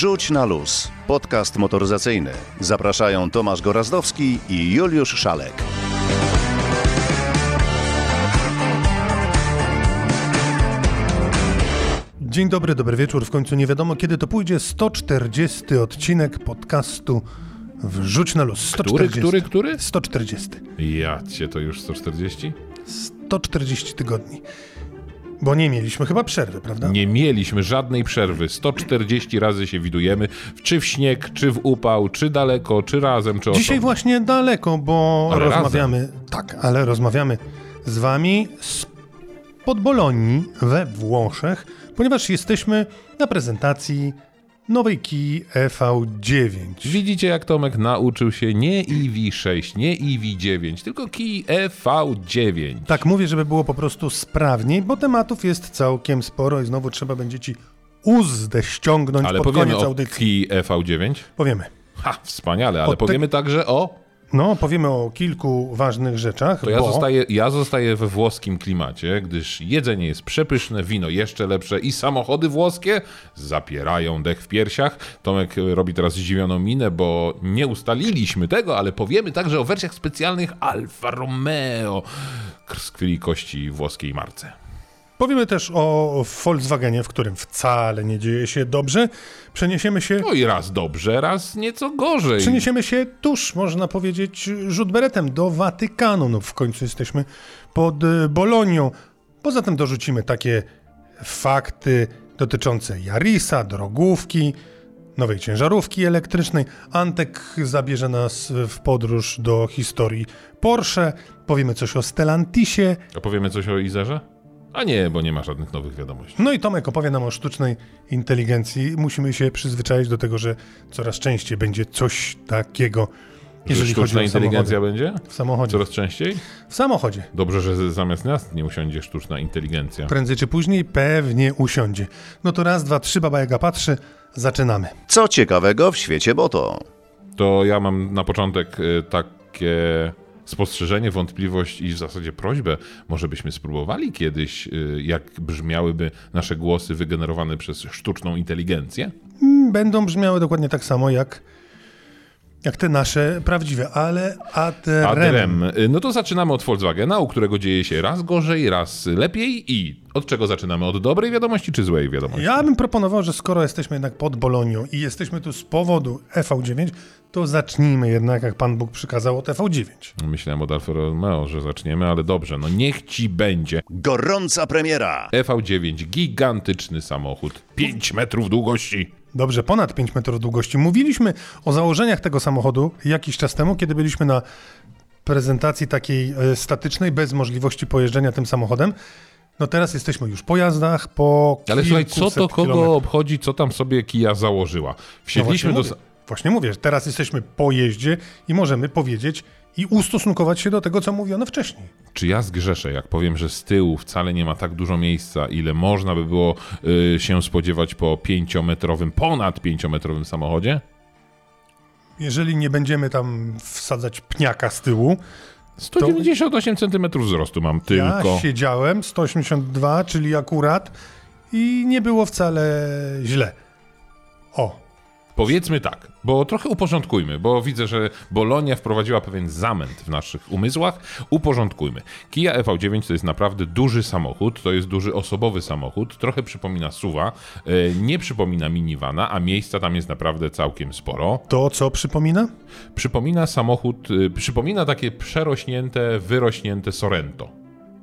Wrzuć na luz. Podcast motoryzacyjny. Zapraszają Tomasz Gorazdowski i Juliusz Szalek. Dzień dobry, dobry wieczór. W końcu nie wiadomo kiedy to pójdzie. 140 odcinek podcastu Wrzuć na luz. 140. Który, który, który? 140. Ja cię to już 140? 140 tygodni. Bo nie mieliśmy chyba przerwy, prawda? Nie mieliśmy żadnej przerwy. 140 razy się widujemy, czy w śnieg, czy w upał, czy daleko, czy razem, czy Dzisiaj osobno. właśnie daleko, bo Ale rozmawiamy. Tak, ale rozmawiamy z wami z pod Bolonii we Włoszech, ponieważ jesteśmy na prezentacji nowej Kii EV9. Widzicie, jak Tomek nauczył się nie EV6, nie EV9, tylko Key EV9. Tak mówię, żeby było po prostu sprawniej, bo tematów jest całkiem sporo i znowu trzeba będzie ci uzdę ściągnąć Ale pod powiemy koniec o audycji. Key EV9? Powiemy. Ha, wspaniale, ale O te- powiemy także o... No, powiemy o kilku ważnych rzeczach, To ja, bo zostaję, ja zostaję we włoskim klimacie, gdyż jedzenie jest przepyszne, wino jeszcze lepsze i samochody włoskie zapierają dech w piersiach. Tomek robi teraz zdziwioną minę, bo nie ustaliliśmy tego, ale powiemy także o wersjach specjalnych Alfa Romeo krwi kości włoskiej marce. Powiemy też o Volkswagenie, w którym wcale nie dzieje się dobrze. Przeniesiemy się No i raz dobrze, raz nieco gorzej. Przeniesiemy się tuż, można powiedzieć, rzut beretem do Watykanu. No w końcu jesteśmy pod y, Bolonią. Poza tym dorzucimy takie fakty dotyczące Jarisa, drogówki, nowej ciężarówki elektrycznej. Antek zabierze nas w podróż do historii Porsche. Powiemy coś o Stellantisie. A powiemy coś o Izerze? A nie, bo nie ma żadnych nowych wiadomości. No i Tomek opowie nam o sztucznej inteligencji. Musimy się przyzwyczaić do tego, że coraz częściej będzie coś takiego, Że jeżeli chodzi sztuczna o inteligencja samochody. będzie? W samochodzie. Coraz częściej? W samochodzie. Dobrze, że zamiast nas nie usiądzie sztuczna inteligencja. Prędzej czy później pewnie usiądzie. No to raz, dwa, trzy, baba Jaga patrzy. Zaczynamy. Co ciekawego w świecie Boto? To ja mam na początek y, takie spostrzeżenie, wątpliwość i w zasadzie prośbę. Może byśmy spróbowali kiedyś, y, jak brzmiałyby nasze głosy wygenerowane przez sztuczną inteligencję? Mm, Będą brzmiały dokładnie tak samo jak, jak te nasze prawdziwe, ale adrem. Adrem. Y, No to zaczynamy od Volkswagena, u którego dzieje się raz gorzej, raz lepiej i od czego zaczynamy? Od dobrej wiadomości czy złej wiadomości? Ja bym proponował, że skoro jesteśmy jednak pod Bolonią i jesteśmy tu z powodu EV9, to zacznijmy jednak, jak Pan Bóg przykazał, od EV9. Myślałem od Alfa Romeo, że zaczniemy, ale dobrze, no niech ci będzie. Gorąca premiera. EV9, gigantyczny samochód, 5 metrów długości. Dobrze, ponad 5 metrów długości. Mówiliśmy o założeniach tego samochodu jakiś czas temu, kiedy byliśmy na prezentacji takiej e, statycznej, bez możliwości pojeżdżenia tym samochodem. No teraz jesteśmy już po jazdach, po Ale słuchaj, co to kogo kilometrach. obchodzi, co tam sobie Kia założyła? No Wsiedliśmy właśnie, do... mówię, właśnie mówię, teraz jesteśmy po jeździe i możemy powiedzieć i ustosunkować się do tego, co mówiono wcześniej. Czy ja zgrzeszę, jak powiem, że z tyłu wcale nie ma tak dużo miejsca, ile można by było y, się spodziewać po pięciometrowym, ponad pięciometrowym samochodzie? Jeżeli nie będziemy tam wsadzać pniaka z tyłu, 198 cm wzrostu mam tylko. ja siedziałem 182, czyli akurat i nie było wcale źle. O, Powiedzmy tak, bo trochę uporządkujmy, bo widzę, że Bolonia wprowadziła pewien zamęt w naszych umysłach. Uporządkujmy. Kia EV9 to jest naprawdę duży samochód, to jest duży osobowy samochód, trochę przypomina suwa, e, nie przypomina minivana, a miejsca tam jest naprawdę całkiem sporo. to co przypomina? Przypomina samochód, e, przypomina takie przerośnięte, wyrośnięte Sorento.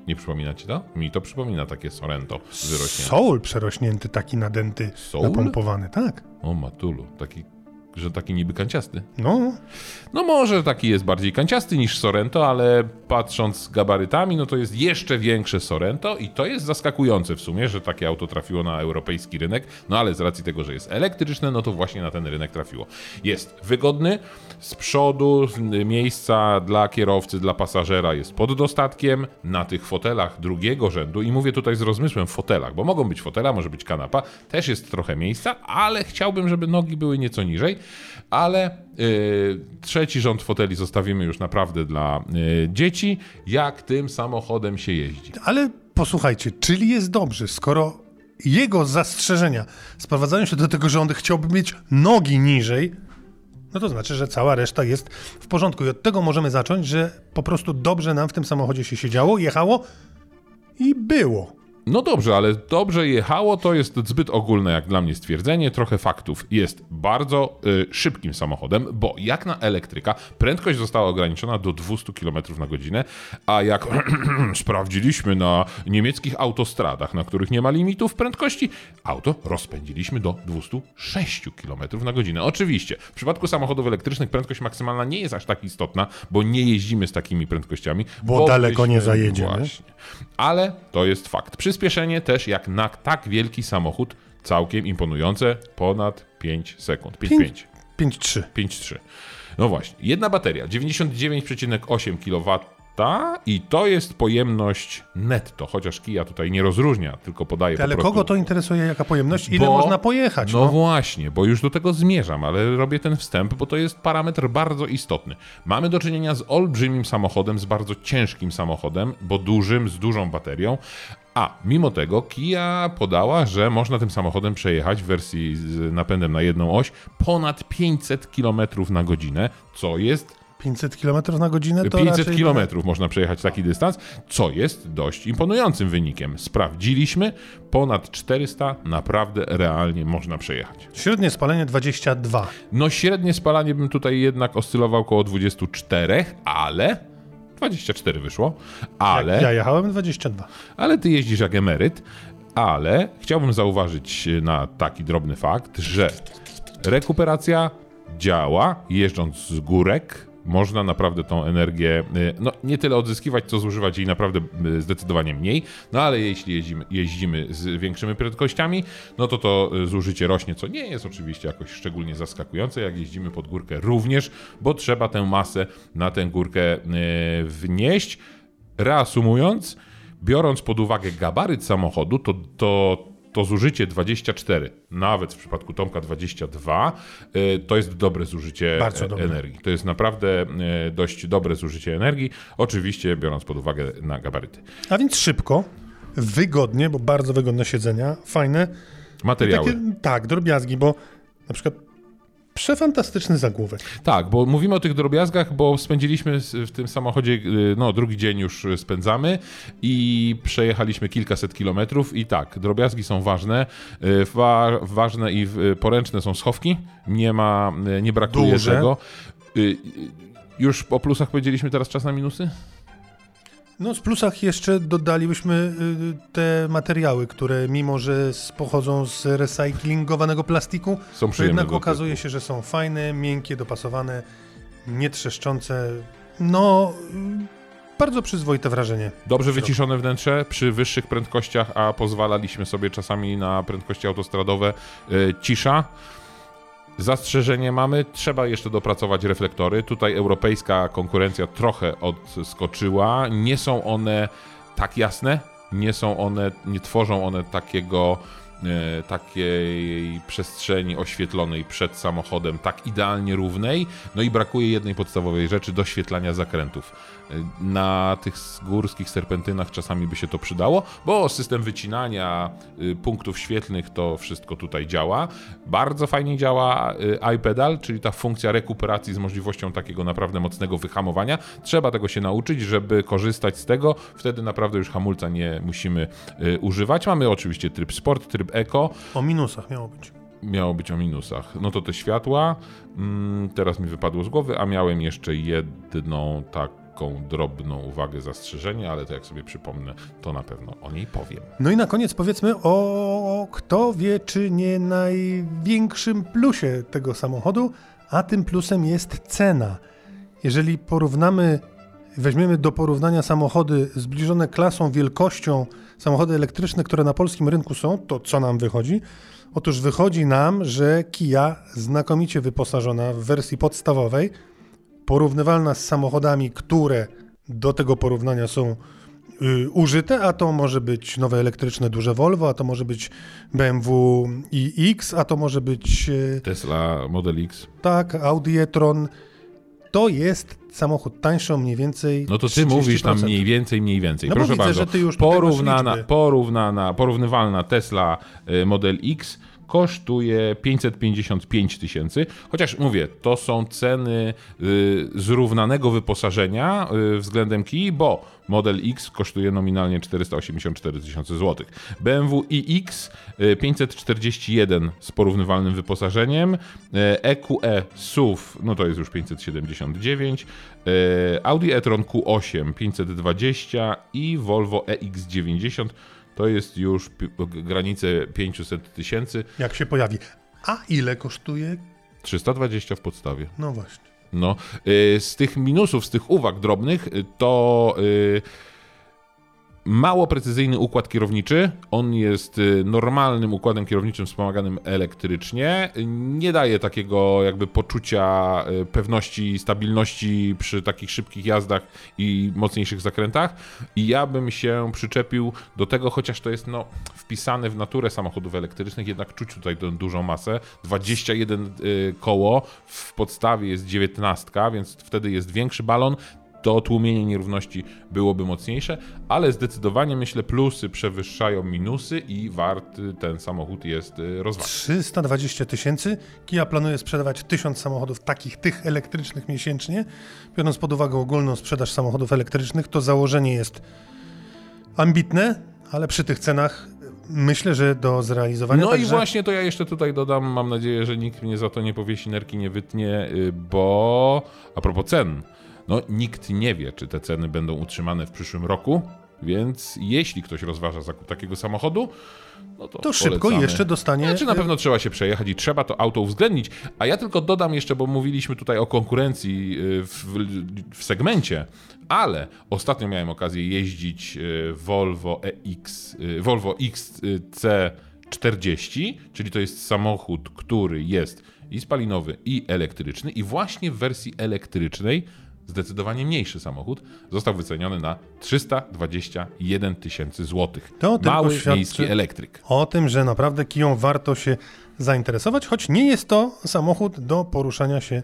Nie przypomina ci to? Mi to przypomina takie Sorento wyrośnięte. Soul przerośnięty, taki nadęty, Soul? napompowany, tak. O matulu, taki, że taki niby kanciasty. No, No może taki jest bardziej kanciasty niż Sorento, ale patrząc gabarytami, no to jest jeszcze większe Sorento i to jest zaskakujące w sumie, że takie auto trafiło na europejski rynek, no ale z racji tego, że jest elektryczne, no to właśnie na ten rynek trafiło. Jest wygodny, z przodu z- miejsca dla kierowcy, dla pasażera jest pod dostatkiem, na tych fotelach drugiego rzędu i mówię tutaj z rozmysłem fotelach, bo mogą być fotela, może być kanapa, też jest trochę miejsca, ale chciałbym, żeby nogi były nieco niżej, ale yy, trzeci rząd foteli zostawimy już naprawdę dla yy, dzieci, jak tym samochodem się jeździ. ale posłuchajcie, czyli jest dobrze, skoro jego zastrzeżenia sprowadzają się do tego, że on chciałby mieć nogi niżej, no to znaczy, że cała reszta jest w porządku. I od tego możemy zacząć, że po prostu dobrze nam w tym samochodzie się siedziało, jechało i było. No dobrze, ale dobrze jechało to jest zbyt ogólne jak dla mnie stwierdzenie. Trochę faktów. Jest bardzo y, szybkim samochodem, bo jak na elektryka prędkość została ograniczona do 200 km na godzinę, a jak sprawdziliśmy na niemieckich autostradach, na których nie ma limitów prędkości, auto rozpędziliśmy do 206 km na godzinę. Oczywiście, w przypadku samochodów elektrycznych prędkość maksymalna nie jest aż tak istotna, bo nie jeździmy z takimi prędkościami. Bo daleko nie zajedziemy. Właśnie. Ale to jest fakt. Przyspieszenie też jak na tak wielki samochód całkiem imponujące, ponad 5 sekund. 5,5. 5,3. 5,3. No właśnie. Jedna bateria, 99,8 kW i to jest pojemność netto, chociaż Kia tutaj nie rozróżnia, tylko podaje Ale po kogo to interesuje, jaka pojemność? Ile Bo- można pojechać? No, No, właśnie, bo już do tego zmierzam, ale robię ten wstęp, bo to jest parametr bardzo istotny. Mamy do czynienia z olbrzymim samochodem, z bardzo ciężkim samochodem, bo dużym, z dużą baterią. A mimo tego Kia podała, że można tym samochodem przejechać w wersji z napędem na jedną oś ponad 500 km na godzinę, co jest 500 km na godzinę to 500 raczej... km można przejechać taki dystans, co jest dość imponującym wynikiem. Sprawdziliśmy, ponad 400 naprawdę realnie można przejechać. Średnie spalenie 22. No średnie spalanie bym tutaj jednak oscylował około 24, ale 24 wyszło, ale, Ja jechałem 22. ale ty jeździsz jak emeryt, ale chciałbym zauważyć na taki drobny fakt, że rekuperacja działa jeżdżąc z górek. Można naprawdę tą energię, y, no nie tyle odzyskiwać, co zużywać jej naprawdę y, zdecydowanie mniej. No ale jeśli jeździmy, jeździmy z większymi prędkościami, no to to y, zużycie rośnie, co nie jest oczywiście jakoś szczególnie zaskakujące. Jak jeździmy pod górkę również, bo trzeba tę masę na tę górkę wnieść. Reasumując, biorąc pod uwagę gabaryt samochodu, to, to, to zużycie 24, nawet w przypadku Tomka 22, y, to jest dobre zużycie e, dobre. energii. To jest naprawdę y, dość dobre zużycie energii, oczywiście biorąc pod uwagę na gabaryty. A więc szybko, wygodnie, bo bardzo wygodne siedzenia, fajne. Materiały. Takie, tak, drobiazgi, bo na przykład przefantastyczny zagłówek. Tak, bo mówimy o tych drobiazgach, bo spędziliśmy w tym samochodzie, y, no drugi dzień już spędzamy i przejechaliśmy kilkaset kilometrów i tak, drobiazgi są ważne, y, wa ważne i poręczne są schowki, nie ma, y, nie brakuje Duże. tego. Już o plusach powiedzieliśmy, teraz czas na minusy? No, z plusach jeszcze dodalibyśmy y, te materiały, które mimo, że pochodzą z recyklingowanego plastiku, Są to jednak okazuje się, że są fajne, miękkie, dopasowane, nietrzeszczące. No, y, bardzo przyzwoite wrażenie. Dobrze wyciszone wnętrze przy wyższych prędkościach, a pozwalaliśmy sobie czasami na prędkości autostradowe y, cisza. Zastrzeżenie mamy, trzeba jeszcze dopracować reflektory. Tutaj europejska konkurencja trochę odskoczyła. Nie są one tak jasne, nie są one, nie tworzą one takiego e, takiej przestrzeni oświetlonej przed samochodem, tak idealnie równej. No i brakuje jednej podstawowej rzeczy doświetlania zakrętów. Na tych górskich serpentynach czasami by się to przydało, bo system wycinania y, punktów świetlnych to wszystko tutaj działa. Bardzo fajnie działa y, iPedal, czyli ta funkcja rekuperacji z możliwością takiego naprawdę mocnego wyhamowania. Trzeba tego się nauczyć, żeby korzystać z tego. Wtedy naprawdę już hamulca nie musimy y, używać. Mamy oczywiście tryb sport, tryb eko. O minusach miało być. Miało być o minusach. No to te światła, mm, teraz mi wypadło z głowy, a miałem jeszcze jedną drobną uwagę, zastrzeżenie, ale to jak sobie przypomnę, to na pewno o niej powiem. No i na koniec powiedzmy o kto wie, czy nie największym plusie tego samochodu, a tym plusem jest cena. Jeżeli porównamy, weźmiemy do porównania samochody zbliżone klasą, wielkością, samochody elektryczne, które na polskim rynku są, to co nam wychodzi? Otóż wychodzi nam, że Kia znakomicie wyposażona w wersji podstawowej, porównywalna z samochodami, które do tego porównania są y, użyte, a to może być nowe elektryczne duże Volvo, a to może być BMW iX, a to może być y, Tesla Model X. tak, Audi e-tron. to jest samochód tańszy o mniej więcej No to ty mówisz tam 30%. mniej więcej, mniej więcej. No Proszę widzę, bardzo, że ty już porównana, porównana, porównywalna Tesla y, Model X kosztuje 555 tysięcy, chociaż mówię, to są ceny y, zrównanego wyposażenia y, względem Kii, bo Model X kosztuje nominalnie 484 tysiące złotych. BMW iX y, 541 z porównywalnym wyposażeniem, y, EQE SUV, no to jest już 579, y, Audi e-tron Q8 520 i Volvo EX90 to jest już granice 500 tysięcy, Jak się pojawi. A ile kosztuje? 320 w podstawie. No właśnie. No, y, z tych minusów, z tych uwag drobnych, y, to y, mało precyzyjny układ kierowniczy. On jest y, normalnym układem kierowniczym wspomaganym elektrycznie. Nie daje takiego jakby poczucia y, pewności, stabilności przy takich szybkich jazdach i mocniejszych zakrętach. I ja bym się przyczepił do tego, chociaż to jest no, wpisane w naturę samochodów elektrycznych, jednak czuć tutaj tę dużą masę. 21 y, koło, w podstawie jest 19, więc wtedy jest większy balon to tłumienie nierówności byłoby mocniejsze, ale zdecydowanie myślę plusy przewyższają minusy i warty ten samochód jest y, rozważny. 320 tysięcy. Kia planuje sprzedawać 1000 samochodów takich, tych elektrycznych miesięcznie. Biorąc pod uwagę ogólną sprzedaż samochodów elektrycznych, to założenie jest ambitne, ale przy tych cenach myślę, że do zrealizowania. No i Także właśnie to ja jeszcze tutaj dodam, mam nadzieję, że nikt mnie za to nie powiesi, nerki nie wytnie, y, bo a propos cen, no nikt nie wie, czy te ceny będą utrzymane w przyszłym roku, więc jeśli ktoś rozważa zakup takiego samochodu, no to to szybko jeszcze dostanie. Znaczy na pewno trzeba się przejechać i trzeba to auto uwzględnić. A ja tylko dodam jeszcze, bo mówiliśmy tutaj o konkurencji y, w, w segmencie, ale ostatnio miałem okazję jeździć y, Volvo EX, y, Volvo XC40, czyli to jest samochód, który jest i spalinowy, i elektryczny, i właśnie w wersji elektrycznej zdecydowanie mniejszy samochód został wyceniony na 321 tysięcy złotych. To Mały miejski elektryk. o tym, że naprawdę Kiją warto się zainteresować, choć nie jest to samochód do poruszania się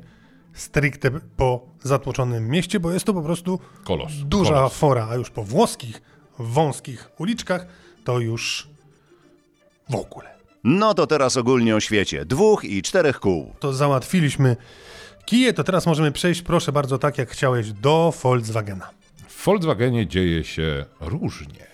stricte po zatłoczonym mieście, bo jest to po prostu Kolos. duża Kolos. fora, a już po włoskich, wąskich uliczkach to już w ogóle. No to teraz ogólnie o świecie. Dwóch i czterech kół. To załatwiliśmy kije, to teraz możemy przejść, proszę bardzo, tak jak chciałeś, do Volkswagena. W Volkswagenie dzieje się różnie.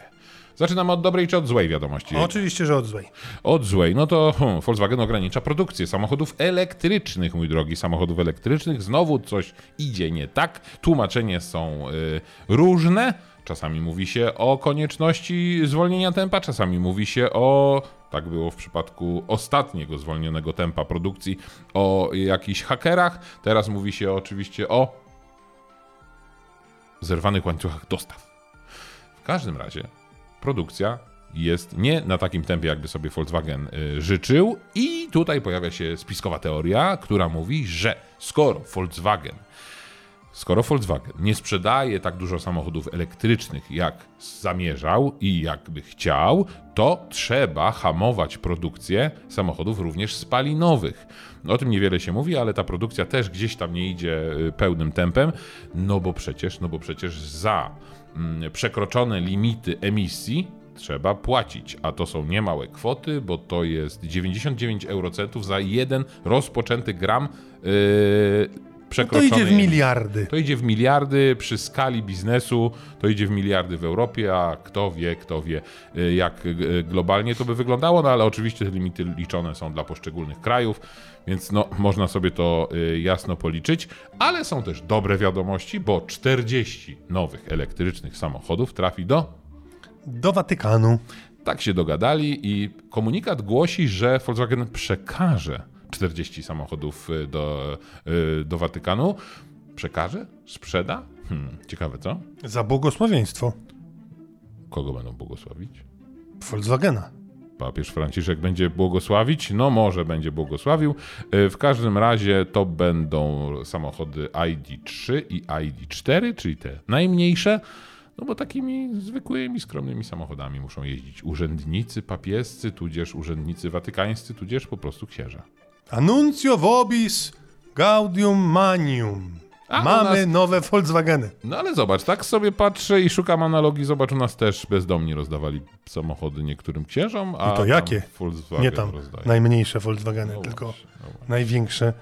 Zaczynamy od dobrej czy od złej wiadomości? Oczywiście, że od złej. Od złej. No to hmm, Volkswagen ogranicza produkcję samochodów elektrycznych, mój drogi. Samochodów elektrycznych. Znowu coś idzie nie tak. Tłumaczenie są y, różne. Czasami mówi się o konieczności zwolnienia tempa, czasami mówi się o, tak było w przypadku ostatniego zwolnionego tempa produkcji, o jakichś hakerach. Teraz mówi się oczywiście o zerwanych łańcuchach dostaw. W każdym razie produkcja jest nie na takim tempie, jakby sobie Volkswagen y, życzył, i tutaj pojawia się spiskowa teoria, która mówi, że skoro Volkswagen Skoro Volkswagen nie sprzedaje tak dużo samochodów elektrycznych, jak zamierzał i jakby chciał, to trzeba hamować produkcję samochodów również spalinowych. O tym niewiele się mówi, ale ta produkcja też gdzieś tam nie idzie y, pełnym tempem, no bo przecież, no bo przecież za mm, przekroczone limity emisji trzeba płacić, a to są niemałe kwoty, bo to jest 99 eurocentów za jeden rozpoczęty gram yy, To przekroczony. idzie w miliardy. To idzie w miliardy przy skali biznesu, to idzie w miliardy w Europie, a kto wie, kto wie, y, jak y, globalnie to by wyglądało, no ale oczywiście te limity liczone są dla poszczególnych krajów, więc no, można sobie to y, jasno policzyć, ale są też dobre wiadomości, bo 40 nowych elektrycznych samochodów trafi do Do Watykanu. tak się dogadali i komunikat głosi, że Volkswagen przekaże 40 samochodów y, do, y, do Watykanu. Przekaże? Sprzeda? Hmm, ciekawe co? Za błogosławieństwo Kogo będą błogosławić? Volkswagena. Papież Franciszek będzie błogosławić? No może będzie błogosławił. Y, W każdym razie to będą samochody ID3 i ID4, czyli te najmniejsze. No bo takimi zwykłymi, skromnymi samochodami muszą jeździć urzędnicy papiescy, tudzież urzędnicy watykańscy, tudzież po prostu księża. Annuntio vobis gaudium manium. A Mamy nas- nowe Volkswageny. No ale zobacz, tak sobie patrzę i szukam analogii. Zobacz, u nas też bezdomni rozdawali samochody niektórym księżom, a I to jakie? Volkswagen Nie tam rozdaje. najmniejsze Volkswageny, No tylko no największe.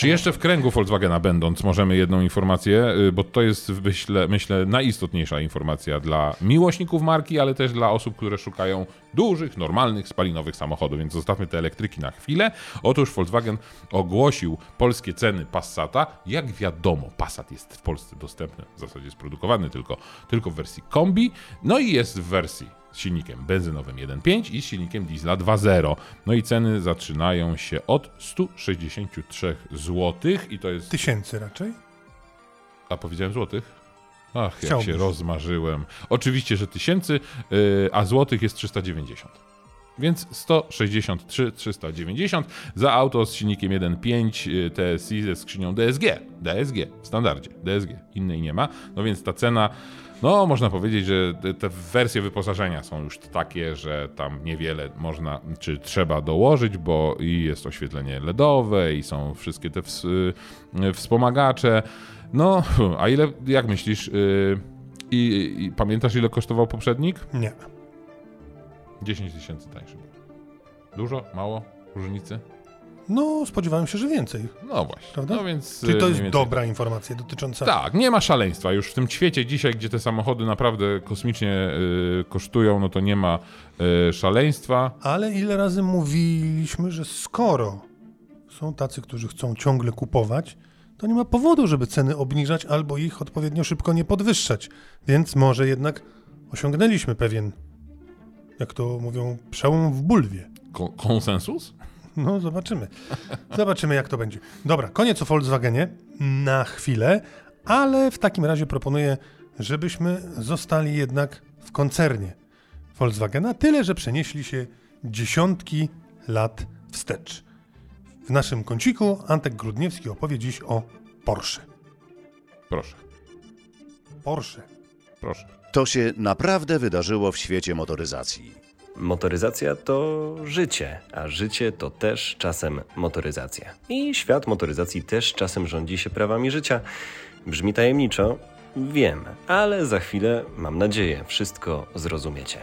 Czy jeszcze w kręgu Volkswagena będąc, możemy jedną informację, y, bo to jest myślę, myślę najistotniejsza informacja dla miłośników marki, ale też dla osób, które szukają dużych, normalnych, spalinowych samochodów, więc zostawmy te elektryki na chwilę. Otóż Volkswagen ogłosił polskie ceny Passata. Jak wiadomo, Passat jest w Polsce dostępny, w zasadzie jest produkowany tylko, tylko w wersji kombi, no i jest w wersji z silnikiem benzynowym 1.5 i z silnikiem diesla 2.0. No i ceny zaczynają się od 163 zł i to jest... Tysięcy raczej. A powiedziałem złotych? Ach, jak Chciałbyś. się rozmarzyłem. Oczywiście, że tysięcy, yy, a złotych jest 390. Więc 163, 390 za auto z silnikiem 1.5 yy, TSI ze skrzynią DSG. DSG w standardzie. DSG. Innej nie ma. No więc ta cena, no można powiedzieć, że te- wersje wyposażenia są już takie, że tam niewiele można czy trzeba dołożyć, bo i jest oświetlenie LEDowe i są wszystkie te ws- yy, wspomagacze. No, a ile, jak myślisz, yy, i, i pamiętasz ile kosztował poprzednik? Nie. 10 tysięcy tańszy. Dużo? Mało? Różnicy? No, spodziewałem się, że więcej. No właśnie. Prawda? No więc, Czyli y, to mniej jest więcej dobra informacja dotycząca. Tak, nie ma szaleństwa. Już w tym świecie dzisiaj, gdzie te samochody naprawdę kosmicznie y, kosztują, no to nie ma y, szaleństwa. Ale ile razy mówiliśmy, że skoro są tacy, którzy chcą ciągle kupować, to nie ma powodu, żeby ceny obniżać albo ich odpowiednio szybko nie podwyższać. Więc może jednak osiągnęliśmy pewien, jak to mówią, przełom w bulwie. Ko- konsensus? No, zobaczymy. Zobaczymy, jak to będzie. Dobra, koniec o Volkswagenie na chwilę, ale w takim razie proponuję, żebyśmy zostali jednak w koncernie Volkswagena, tyle że przenieśli się dziesiątki lat wstecz. W naszym kąciku Antek Grudniewski opowie dziś o Porsche. Proszę, Porsche. proszę. To się naprawdę wydarzyło w świecie motoryzacji. Motoryzacja to życie, a życie to też czasem motoryzacja. I świat motoryzacji też czasem rządzi się prawami życia. Brzmi tajemniczo, wiem, ale za chwilę, mam nadzieję, wszystko zrozumiecie.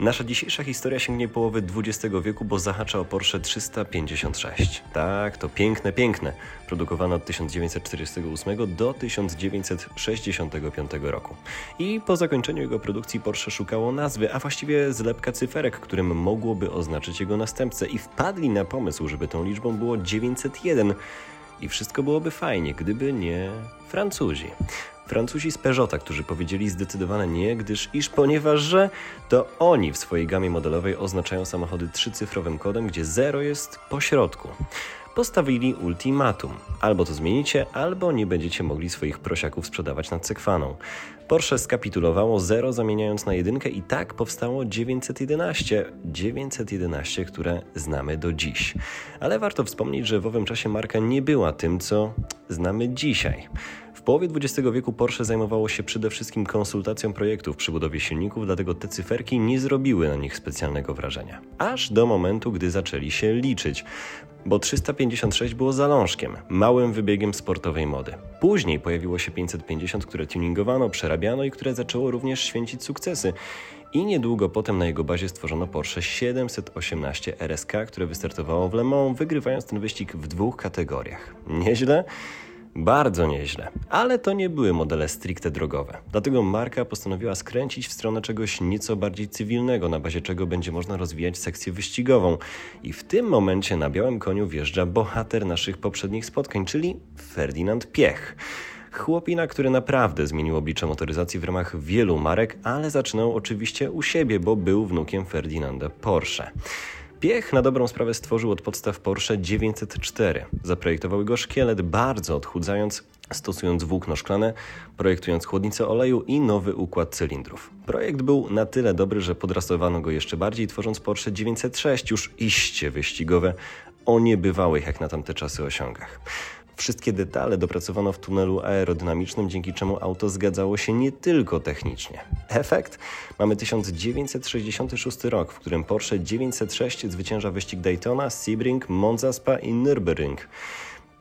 Nasza dzisiejsza historia sięgnie połowy XX wieku, bo zahacza o Porsche 356. Tak, to piękne, piękne. Produkowane od 1948 do 1965 roku. I po zakończeniu jego produkcji Porsche szukało nazwy, a właściwie zlepka cyferek, którym mogłoby oznaczyć jego następcę i wpadli na pomysł, żeby tą liczbą było 901. I wszystko byłoby fajnie, gdyby nie Francuzi. Francuzi z Peugeota, którzy powiedzieli zdecydowane nie, gdyż iż ponieważ że to oni w swojej gamie modelowej oznaczają samochody trzycyfrowym kodem, gdzie 0 jest po środku. Postawili ultimatum. Albo to zmienicie, albo nie będziecie mogli swoich prosiaków sprzedawać nad Sekwaną. Porsche skapitulowało 0 zamieniając na jedynkę i tak powstało 911. 911, które znamy do dziś. Ale warto wspomnieć, że w owym czasie marka nie była tym, co znamy dzisiaj. W połowie XX wieku Porsche zajmowało się przede wszystkim konsultacją projektów przy budowie silników, dlatego te cyferki nie zrobiły na nich specjalnego wrażenia. Aż do momentu, gdy zaczęli się liczyć. Bo 356 było zalążkiem, małym wybiegiem sportowej mody. Później pojawiło się 550, które tuningowano, przerabiano i które zaczęło również święcić sukcesy. I niedługo potem na jego bazie stworzono Porsche 718 RSK, które wystartowało w Le Mans, wygrywając ten wyścig w dwóch kategoriach. Nieźle? Bardzo nieźle, ale to nie były modele stricte drogowe. Dlatego marka postanowiła skręcić w stronę czegoś nieco bardziej cywilnego, na bazie czego będzie można rozwijać sekcję wyścigową. I w tym momencie na białym koniu wjeżdża bohater naszych poprzednich spotkań, czyli Ferdynand Piech. Chłopina, który naprawdę zmienił oblicze motoryzacji w ramach wielu marek, ale zaczynał oczywiście u siebie, bo był wnukiem Ferdynanda Porsche. Piech na dobrą sprawę stworzył od podstaw Porsche 904. Zaprojektował go szkielet, bardzo odchudzając, stosując włókno szklane, projektując chłodnicę oleju i nowy układ cylindrów. Projekt był na tyle dobry, że podrasowano go jeszcze bardziej, tworząc Porsche 906, już iście wyścigowe, o niebywałych jak na tamte czasy osiągach. Wszystkie detale dopracowano w tunelu aerodynamicznym, dzięki czemu auto zgadzało się nie tylko technicznie. Efekt? Mamy 1966 rok, w którym Porsche 906 zwycięża wyścig Daytona, Sebring, Monza Spa i Nürburgring.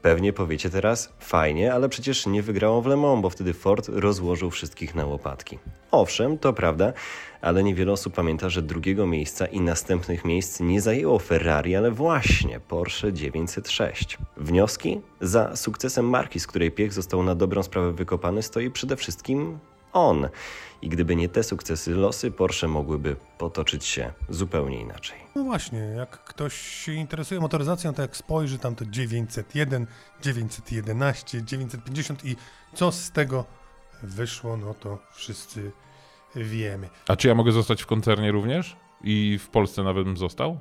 Pewnie powiecie teraz, fajnie, ale przecież nie wygrało w Le Mans, bo wtedy Ford rozłożył wszystkich na łopatki. Owszem, to prawda, ale niewiele osób pamięta, że drugiego miejsca i następnych miejsc nie zajęło Ferrari, ale właśnie Porsche 906. Wnioski? Za sukcesem marki, z której piech został na dobrą sprawę wykopany, stoi przede wszystkim on. I gdyby nie te sukcesy, losy Porsche mogłyby potoczyć się zupełnie inaczej. No właśnie, jak ktoś się interesuje motoryzacją, to jak spojrzy tam to 901, 911, 950 i co z tego wyszło, no to wszyscy wiemy. A czy ja mogę zostać w koncernie również? I w Polsce nawet bym został?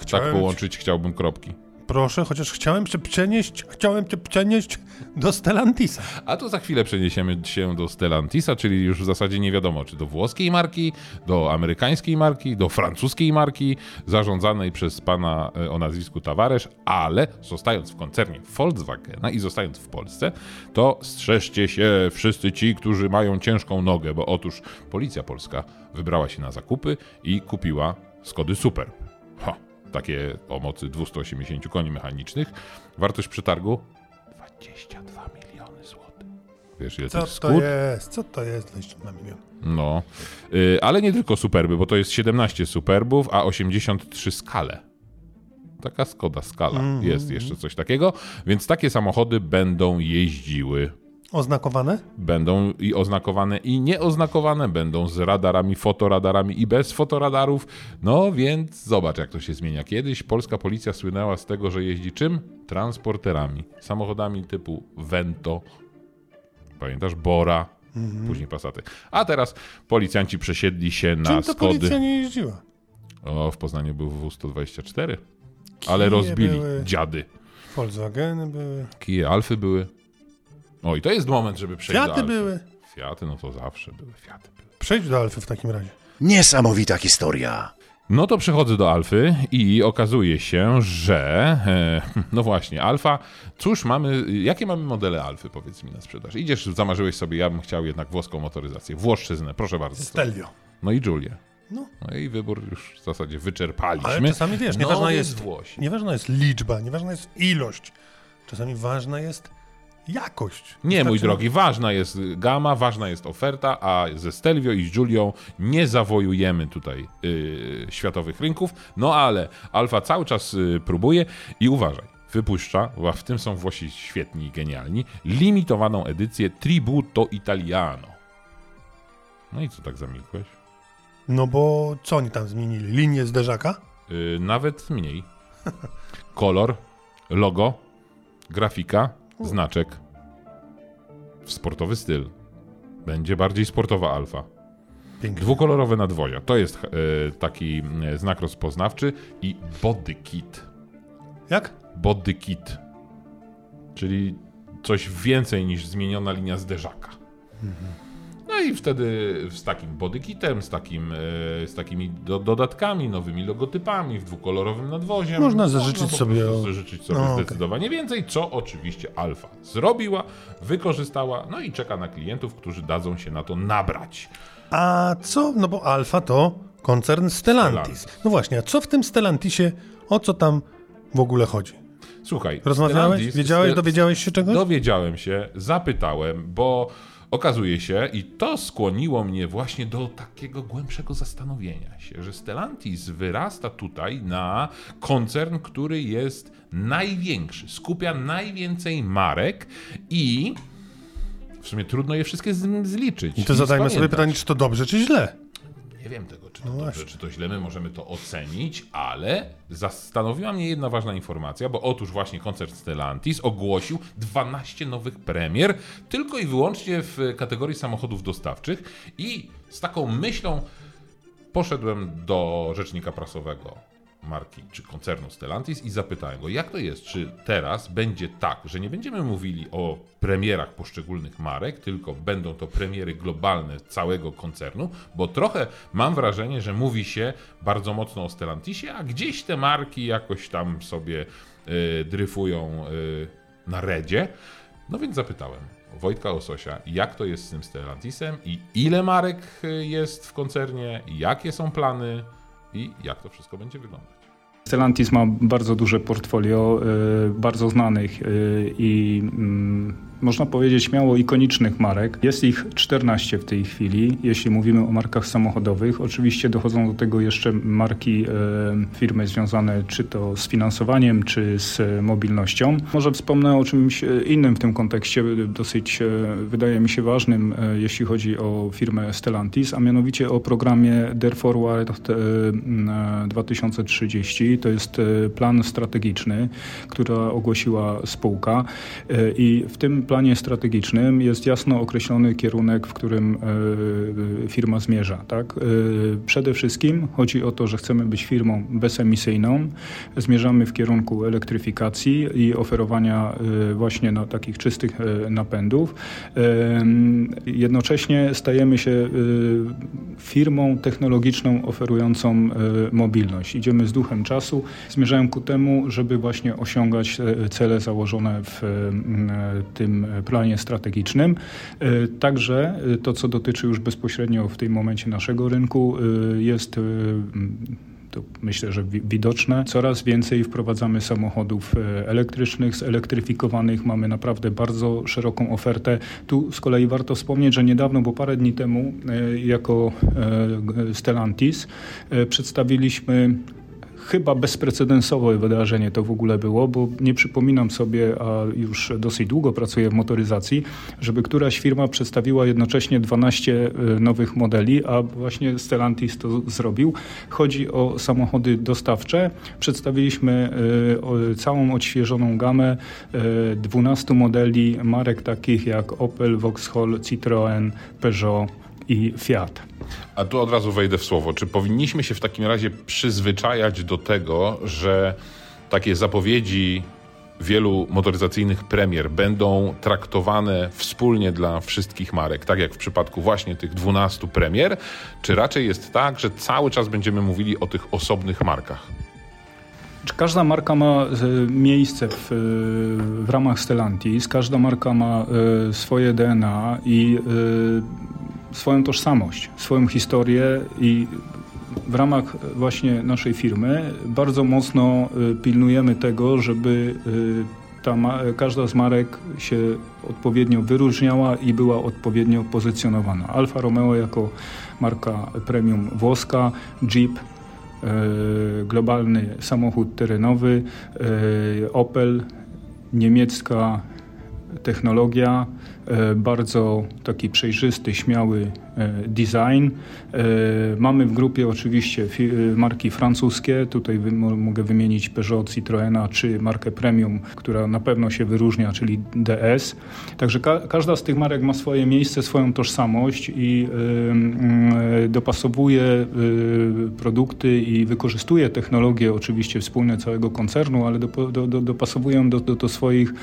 Chciałem tak połączyć chciałbym kropki. Proszę, chociaż chciałem cię przenieść, chciałem cię przenieść do Stellantisa. A to za chwilę przeniesiemy się do Stellantisa, czyli już w zasadzie nie wiadomo, czy do włoskiej marki, do amerykańskiej marki, do francuskiej marki, zarządzanej przez pana e, o nazwisku Tavares, ale zostając w koncernie Volkswagena i zostając w Polsce, to strzeżcie się wszyscy ci, którzy mają ciężką nogę, bo otóż policja polska wybrała się na zakupy i kupiła Skody Super. Ha, takie o mocy 280 koni mechanicznych. Wartość przetargu 22 miliony złotych. Wiesz, ile Co to jest? Co to jest 22 miliony? No, y, ale nie tylko superby, bo to jest 17 superbów, a 83 skale. Taka Skoda skala. Mhm. Jest jeszcze coś takiego, więc takie samochody będą jeździły. Oznakowane? Będą i oznakowane, i nieoznakowane, będą z radarami, fotoradarami i bez fotoradarów. No więc zobacz, jak to się zmienia. Kiedyś polska policja słynęła z tego, że jeździ czym? Transporterami. Samochodami typu Vento, pamiętasz, Bora, później Passaty. A teraz policjanci przesiedli się na Czym to Skody. policja nie jeździła? O, w Poznaniu był W124, ale rozbili były. dziady. Volkswageny były, Kije Alfy były. O, i to jest moment, żeby przejść do Fiaty Alfy. były. Fiaty, no to zawsze były Fiaty. Były. Przejdź do Alfy w takim razie. Niesamowita historia. No to przechodzę do Alfy i okazuje się, że e, no właśnie, Alfa, cóż mamy, jakie mamy modele Alfy, powiedz mi na sprzedaż. Idziesz, zamarzyłeś sobie, ja bym chciał jednak włoską motoryzację, Włoszczyznę, proszę bardzo. Stelvio. No i Julię. No. No i wybór już w zasadzie wyczerpaliśmy. Ale czasami wiesz, no, nieważna więc jest, Włosi. nieważna jest liczba, nieważna jest ilość. Czasami ważna jest jakość. Nie, mój drogi, ważna jest gama, ważna jest oferta, a ze Stelvio i z Julią nie zawojujemy tutaj yy, światowych rynków. No ale Alfa cały czas yy, próbuje i uważaj, wypuszcza, a w tym są Włosi świetni i genialni, limitowaną edycję Tributo Italiano. No i co tak zamilkłeś? No bo co oni tam zmienili? Linię zderzaka? Yy, nawet mniej. Kolor, logo, grafika, znaczek. W sportowy styl. Będzie bardziej sportowa alfa. Pięknie. Dwukolorowe nadwoja. To jest e, taki e, znak rozpoznawczy i body kit. Jak? Body kit. Czyli coś więcej niż zmieniona linia zderzaka. No i wtedy z takim bodykitem, z, takim, e, z takimi do, dodatkami, nowymi logotypami, w dwukolorowym nadwozie. Można zażyczyć po sobie o- zażyczyć sobie No, zdecydowanie więcej, co oczywiście Alfa zrobiła, wykorzystała, no i czeka na klientów, którzy dadzą się na to nabrać. A co? No bo Alfa to koncern Stellantis. Stellantis. No właśnie, a co w tym Stellantisie, o co tam w ogóle chodzi? Słuchaj, Rozmawiałeś? Stellantis- Wiedziałeś? Dowiedziałeś się czegoś? Dowiedziałem się, zapytałem, bo okazuje się, i to skłoniło mnie właśnie do takiego głębszego zastanowienia się, że Stellantis wyrasta tutaj na koncern, który jest największy, skupia najwięcej marek i w sumie trudno je wszystkie zliczyć. I to zadajmy sobie pytanie, czy to dobrze, czy źle? Nie wiem tego, czy to No dobrze, czy to źle, my możemy to ocenić, ale zastanowiła mnie jedna ważna informacja, bo otóż właśnie koncert Stellantis ogłosił 12 nowych premier, tylko i wyłącznie w kategorii samochodów dostawczych i z taką myślą poszedłem do rzecznika prasowego marki czy koncernu Stellantis i zapytałem go, jak to jest, czy teraz będzie tak, że nie będziemy mówili o premierach poszczególnych marek, tylko będą to premiery globalne całego koncernu, bo trochę mam wrażenie, że mówi się bardzo mocno o Stellantisie, a gdzieś te marki jakoś tam sobie y, dryfują y, na redzie. No więc zapytałem Wojtka Ososia, jak to jest z tym Stellantisem i ile marek y, jest w koncernie, jakie są plany i jak to wszystko będzie wyglądać. Stellantis ma bardzo duże portfolio bardzo znanych i mm, można powiedzieć śmiało ikonicznych marek. Jest ich 14 w tej chwili, jeśli mówimy o markach samochodowych. Oczywiście dochodzą do tego jeszcze marki e, firmy związane czy to z finansowaniem, czy z mobilnością. Może wspomnę o czymś innym w tym kontekście, dosyć e, wydaje mi się ważnym, e, jeśli chodzi o firmę Stellantis, a mianowicie o programie Dare Forward 2030. To jest plan strategiczny, który ogłosiła spółka i w tym planie strategicznym jest jasno określony kierunek, w którym e, firma zmierza. Tak? E, przede wszystkim chodzi o to, że chcemy być firmą bezemisyjną. Zmierzamy w kierunku elektryfikacji i oferowania e, właśnie no, takich czystych napędów. Jednocześnie stajemy się firmą technologiczną oferującą mobilność. Idziemy z duchem czasu, zmierzają ku temu, żeby właśnie osiągać cele założone w tym planie strategicznym. E, także e, to, co dotyczy już bezpośrednio w tym momencie naszego rynku, e, jest to myślę, że widoczne. Coraz więcej wprowadzamy samochodów elektrycznych, zelektryfikowanych. Mamy naprawdę bardzo szeroką ofertę. Tu z kolei warto wspomnieć, że niedawno, bo parę dni temu, jako Stellantis przedstawiliśmy chyba bezprecedensowe wydarzenie to w ogóle było, bo nie przypominam sobie, a już dosyć długo pracuję w motoryzacji, żeby któraś firma przedstawiła jednocześnie 12 e, nowych modeli, a właśnie Stellantis to zrobił. Chodzi o samochody dostawcze. Przedstawiliśmy e, całą odświeżoną gamę 12 e, modeli marek takich jak Opel, Vauxhall, Citroën, Peugeot i Fiat. A tu od razu wejdę w słowo. Czy powinniśmy się w takim razie przyzwyczajać do tego, że takie zapowiedzi wielu motoryzacyjnych premier będą traktowane wspólnie dla wszystkich marek, tak jak w przypadku właśnie tych 12 premier, czy raczej jest tak, że cały czas będziemy mówili o tych osobnych markach? Każda marka ma e, miejsce w, w ramach Stellantis, każda marka ma e, swoje DNA i e, swoją tożsamość, swoją historię i w ramach właśnie naszej firmy bardzo mocno y, pilnujemy tego, żeby y, ta każda z marek się odpowiednio wyróżniała i była odpowiednio pozycjonowana. Alfa Romeo jako marka premium włoska, Jeep y, globalny samochód terenowy, Opel niemiecka technologia, bardzo taki przejrzysty, śmiały E, design. E, mamy w grupie oczywiście e, marki francuskie, tutaj mogę wymienić Peugeot, Citroena czy markę premium, która na pewno się wyróżnia, czyli DS. Także ka każda z tych marek ma swoje miejsce, swoją tożsamość i dopasowuje produkty i wykorzystuje technologie oczywiście wspólne całego koncernu, ale do, do, do, dopasowują do, do, do swoich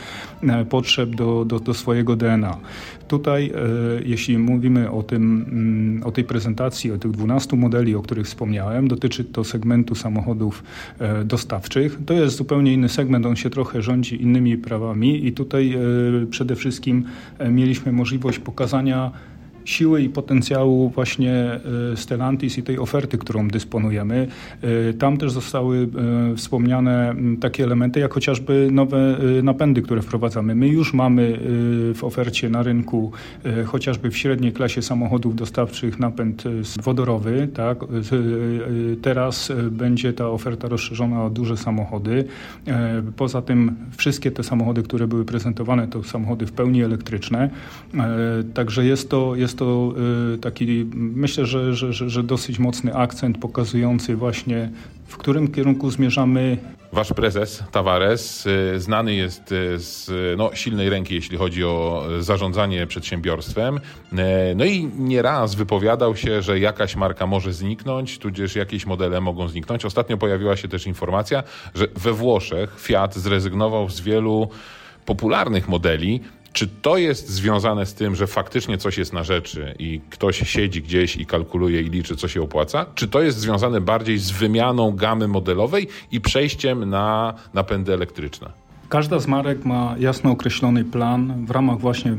potrzeb, do, do, do swojego DNA. Tutaj, jeśli mówimy o tym Mm, o tej prezentacji, o tych 12 modeli, o których wspomniałem. Dotyczy to segmentu samochodów e, dostawczych. To jest zupełnie inny segment, on się trochę rządzi innymi prawami i tutaj e, przede wszystkim e, mieliśmy możliwość pokazania siły i potencjału właśnie e, Stellantis i tej oferty, którą dysponujemy. E, tam też zostały e, wspomniane takie elementy, jak chociażby nowe napędy, które wprowadzamy. My już mamy w ofercie na rynku chociażby w średniej klasie samochodów dostawczych napęd wodorowy. Tak? Teraz będzie ta oferta rozszerzona o duże samochody. Poza tym wszystkie te samochody, które były prezentowane, to samochody w pełni elektryczne. Także jest to, jest to y, taki, myślę, że, że, że dosyć mocny akcent pokazujący właśnie, w którym kierunku zmierzamy. Wasz prezes Tavares y, znany jest y, z no, silnej ręki, jeśli chodzi o zarządzanie przedsiębiorstwem. No i nieraz wypowiadał się, że jakaś marka może zniknąć, tudzież jakieś modele mogą zniknąć. Ostatnio pojawiła się też informacja, że we Włoszech Fiat zrezygnował z wielu popularnych modeli, czy to jest związane z tym, że faktycznie coś jest na rzeczy i ktoś siedzi gdzieś i kalkuluje i liczy, co się opłaca? Czy to jest związane bardziej z wymianą gamy modelowej i przejściem na napędy elektryczne? Każda z marek ma jasno określony plan w ramach właśnie e,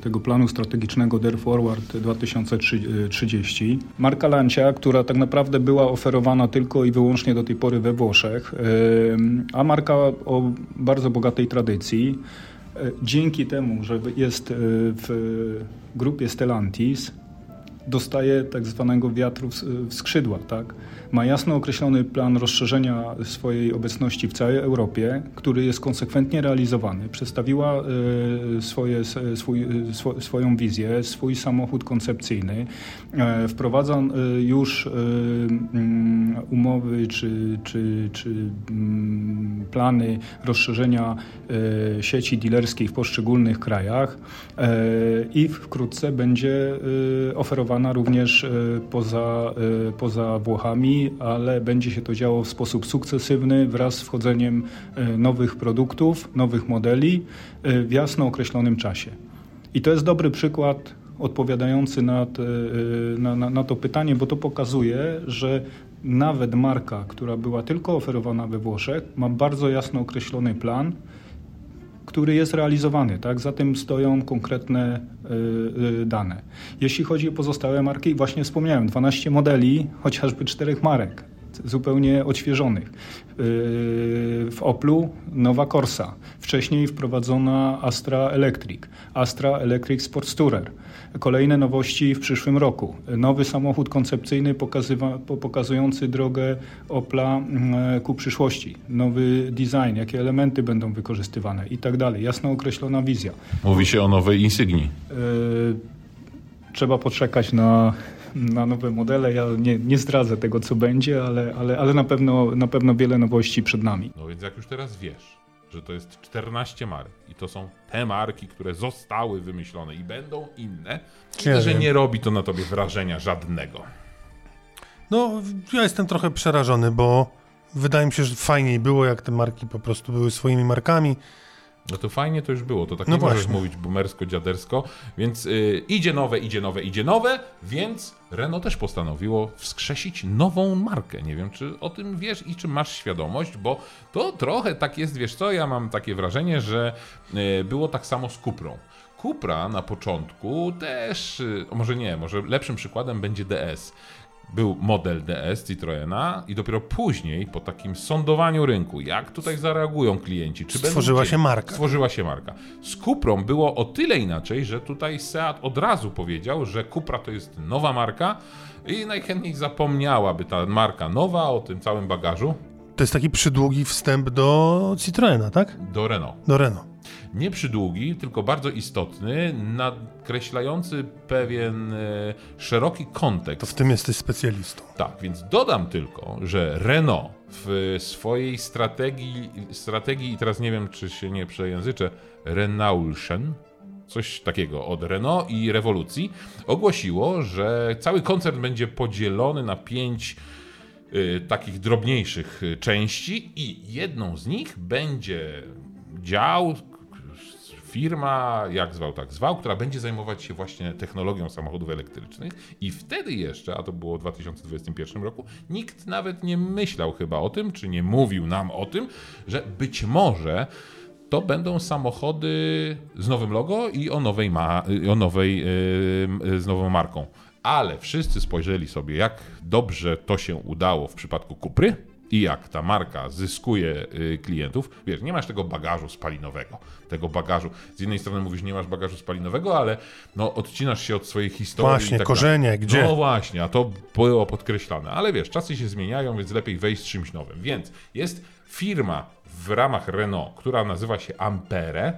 tego planu strategicznego Dare Forward 2030. Marka Lancia, która tak naprawdę była oferowana tylko i wyłącznie do tej pory we Włoszech, e, a marka o bardzo bogatej tradycji, dzięki temu, że jest w grupie Stellantis, dostaje tak zwanego wiatru w skrzydła, tak? Ma jasno określony plan rozszerzenia swojej obecności w całej Europie, który jest konsekwentnie realizowany. Przedstawiła e, swoje, swój, swoją wizję, swój samochód koncepcyjny. E, wprowadza e, już mm, umowy czy, czy, czy mm, plany rozszerzenia sieci dealerskiej w poszczególnych krajach i wkrótce będzie oferowana również poza, poza Włochami ale będzie się to działo w sposób sukcesywny wraz z wchodzeniem e, nowych produktów, nowych modeli e, w jasno określonym czasie. I to jest dobry przykład odpowiadający na, te, na, na, na to pytanie, bo to pokazuje, że nawet marka, która była tylko oferowana we Włoszech, ma bardzo jasno określony plan, który jest realizowany. Tak? Za tym stoją konkretne y, y, dane. Jeśli chodzi o pozostałe marki, właśnie wspomniałem, 12 modeli, chociażby czterech marek zupełnie odświeżonych. Y, w Oplu nowa Corsa, wcześniej wprowadzona Astra Electric, Astra Electric Sports Tourer. Kolejne nowości w przyszłym roku. Nowy samochód koncepcyjny pokazujący drogę Opla mm, ku przyszłości. Nowy design, jakie elementy będą wykorzystywane i tak dalej. Jasno określona wizja. Mówi się o nowej Insygnii. E, trzeba poczekać na, na nowe modele. Ja nie, nie zdradzę tego, co będzie, ale, ale, ale na, pewno, na pewno wiele nowości przed nami. No więc jak już teraz wiesz, że to jest 14 marek i to są te marki, które zostały wymyślone i będą inne, myślę, że nie robi to na tobie wrażenia żadnego. No, ja jestem trochę przerażony, bo wydaje mi się, że fajniej było, jak te marki po prostu były swoimi markami. No to fajnie to już było, to tak no nie właśnie. możesz mówić boomersko-dziadersko, więc yy, idzie nowe, idzie nowe, idzie nowe, więc Renault też postanowiło wskrzesić nową markę. Nie wiem, czy o tym wiesz i czy masz świadomość, bo to trochę tak jest, wiesz co, ja mam takie wrażenie, że yy, było tak samo z Cuprą. Cupra na początku też, yy, może nie, może lepszym przykładem będzie DS był model DS Citroena i dopiero później, po takim sądowaniu rynku, jak tutaj zareagują klienci, czy stworzyła będą, się marka. Stworzyła się marka. Z Cuprą było o tyle inaczej, że tutaj Seat od razu powiedział, że Cupra to jest nowa marka i najchętniej zapomniałaby ta marka nowa o tym całym bagażu. To jest taki przydługi wstęp do Citroena, tak? Do Renault. Do Renault nie przydługi, tylko bardzo istotny, nakreślający pewien e, szeroki kontekst. To w tym jesteś specjalistą. Tak, więc dodam tylko, że Renault w swojej strategii, strategii i teraz nie wiem, czy się nie przejęzyczę, Renaultschen, coś takiego od Renault i rewolucji, ogłosiło, że cały koncern będzie podzielony na pięć y, takich drobniejszych e, części i jedną z nich będzie dział, firma, jak zwał, tak zwał, która będzie zajmować się właśnie technologią samochodów elektrycznych i wtedy jeszcze, a to było w 2021 roku, nikt nawet nie myślał chyba o tym, czy nie mówił nam o tym, że być może to będą samochody z nowym logo i o nowej, ma, o nowej yy, z nową marką. Ale wszyscy spojrzeli sobie, jak dobrze to się udało w przypadku Kupry, i jak ta marka zyskuje y, klientów, wiesz, nie masz tego bagażu spalinowego, tego bagażu, z jednej strony mówisz, nie masz bagażu spalinowego, ale no, odcinasz się od swojej historii. Właśnie, tak korzenie, dalej. gdzie? No właśnie, a to było podkreślane, ale wiesz, czasy się zmieniają, więc lepiej wejść z czymś nowym, więc jest firma w ramach Renault, która nazywa się Ampere,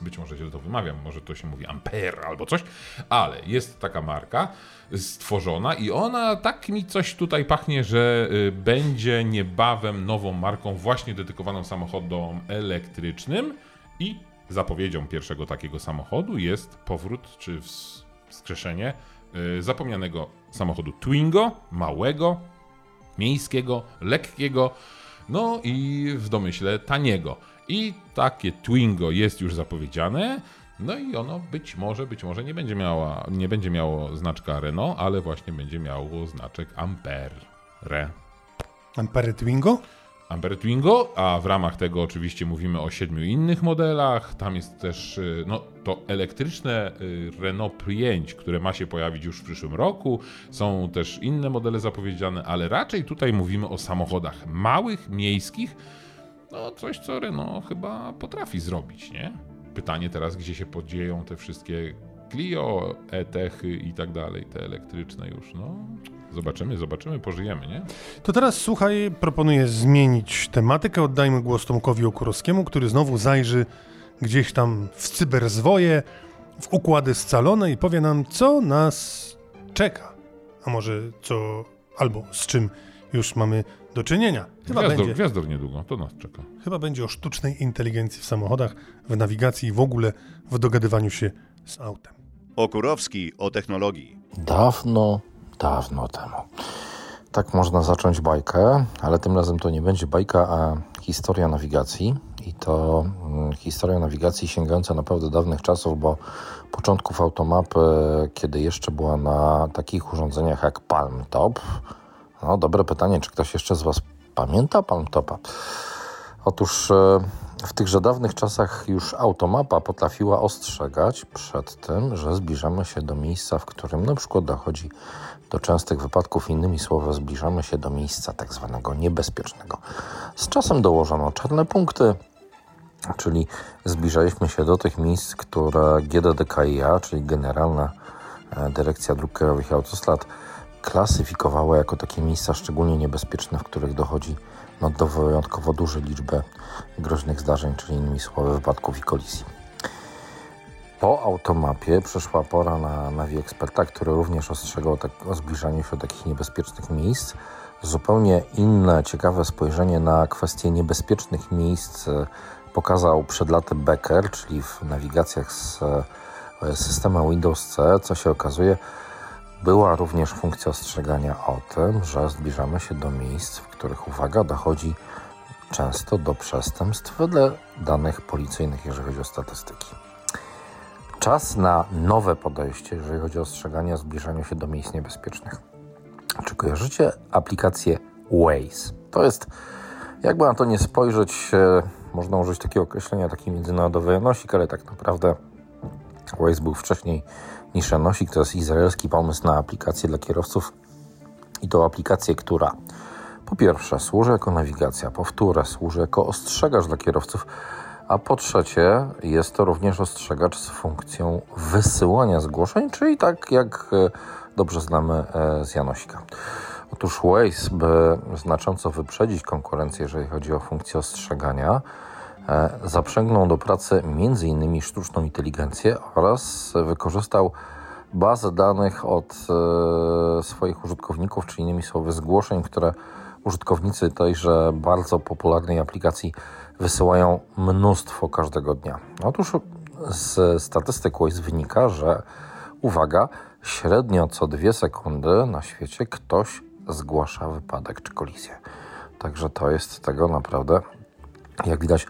być może źle to wymawiam, może to się mówi Ampere albo coś, ale jest taka marka stworzona i ona tak mi coś tutaj pachnie, że y, będzie niebawem nową marką właśnie dedykowaną samochodom elektrycznym i zapowiedzią pierwszego takiego samochodu jest powrót czy wskrzeszenie y, zapomnianego samochodu Twingo, małego, miejskiego, lekkiego, no i w domyśle taniego. I takie Twingo jest już zapowiedziane. No i ono być może, być może nie będzie, miała, nie będzie miało znaczka Renault, ale właśnie będzie miało znaczek Ampere. Ampere Twingo? Amber Twingo, a w ramach tego oczywiście mówimy o siedmiu innych modelach. Tam jest też y, no, to elektryczne y, Renault 5, które ma się pojawić już w przyszłym roku. Są też inne modele zapowiedziane, ale raczej tutaj mówimy o samochodach małych, miejskich. No coś, co Renault chyba potrafi zrobić, nie? Pytanie teraz, gdzie się podzieją te wszystkie Clio, e-techy i tak dalej, te elektryczne już, no... Zobaczymy, zobaczymy, pożyjemy, nie? To teraz słuchaj, proponuję zmienić tematykę. Oddajmy głos Tomkowi Okurowskiemu, który znowu zajrzy gdzieś tam w cyberzwoje, w układy scalone i powie nam, co nas czeka. A może co, albo z czym już mamy do czynienia. Chyba gwiazdor, będzie. Gwiazdor niedługo, to nas czeka. Chyba będzie o sztucznej inteligencji w samochodach, w nawigacji i w ogóle w dogadywaniu się z autem. Okurowski o technologii. Dawno dawno temu. Tak można zacząć bajkę, ale tym razem to nie będzie bajka, a historia nawigacji. I to mm, historia nawigacji sięgająca naprawdę dawnych czasów, bo początków automapy, kiedy jeszcze była na takich urządzeniach jak Palm Top. No, dobre pytanie, czy ktoś jeszcze z Was pamięta Palm Topa? Otóż e, w tychże dawnych czasach już automapa potrafiła ostrzegać przed tym, że zbliżamy się do miejsca, w którym na przykład dochodzi do częstych wypadków, innymi słowy, zbliżamy się do miejsca tak zwanego niebezpiecznego. Z czasem dołożono czarne punkty, czyli zbliżaliśmy się do tych miejsc, które GDDKiA, czyli Generalna e, Dyrekcja Dróg Krajowych i Autostrad, klasyfikowała jako takie miejsca szczególnie niebezpieczne, w których dochodzi no, do wyjątkowo dużej liczby groźnych zdarzeń, czyli innymi słowy wypadków i kolizji. Po automapie przyszła pora na nawi eksperta, który również ostrzegał tak, o zbliżaniu się do takich niebezpiecznych miejsc. Zupełnie inne, ciekawe spojrzenie na kwestie niebezpiecznych miejsc e, pokazał przed laty Becker, czyli w nawigacjach z e, systemu Windows C, co się okazuje, była również funkcja ostrzegania o tym, że zbliżamy się do miejsc, w których, uwaga, dochodzi często do przestępstw wedle danych policyjnych, jeżeli chodzi o statystyki. Czas na nowe podejście, jeżeli chodzi o ostrzeganie o zbliżaniu się do miejsc niebezpiecznych. Czy kojarzycie aplikację Waze? To jest, jakby na to nie spojrzeć, e, można użyć takiego określenia, taki międzynarodowy janosik, ale tak naprawdę Waze był wcześniej niż janosik. To jest izraelski pomysł na aplikację dla kierowców i to aplikację, która po pierwsze służy jako nawigacja, po wtóre służy jako ostrzegacz dla kierowców, a po trzecie, jest to również ostrzegacz z funkcją wysyłania zgłoszeń, czyli tak jak e, dobrze znamy e, z Janosika. Otóż Waze, by znacząco wyprzedzić konkurencję, jeżeli chodzi o funkcję ostrzegania, zaprzęgnął do pracy m.in. sztuczną inteligencję oraz wykorzystał bazę danych od swoich użytkowników, czyli innymi słowy zgłoszeń, które użytkownicy tejże bardzo popularnej aplikacji wysyłają mnóstwo każdego dnia. Otóż z statystyk Waze wynika, że uwaga, średnio co dwie sekundy na świecie ktoś zgłasza wypadek czy kolizję. Także to jest tego naprawdę, jak widać,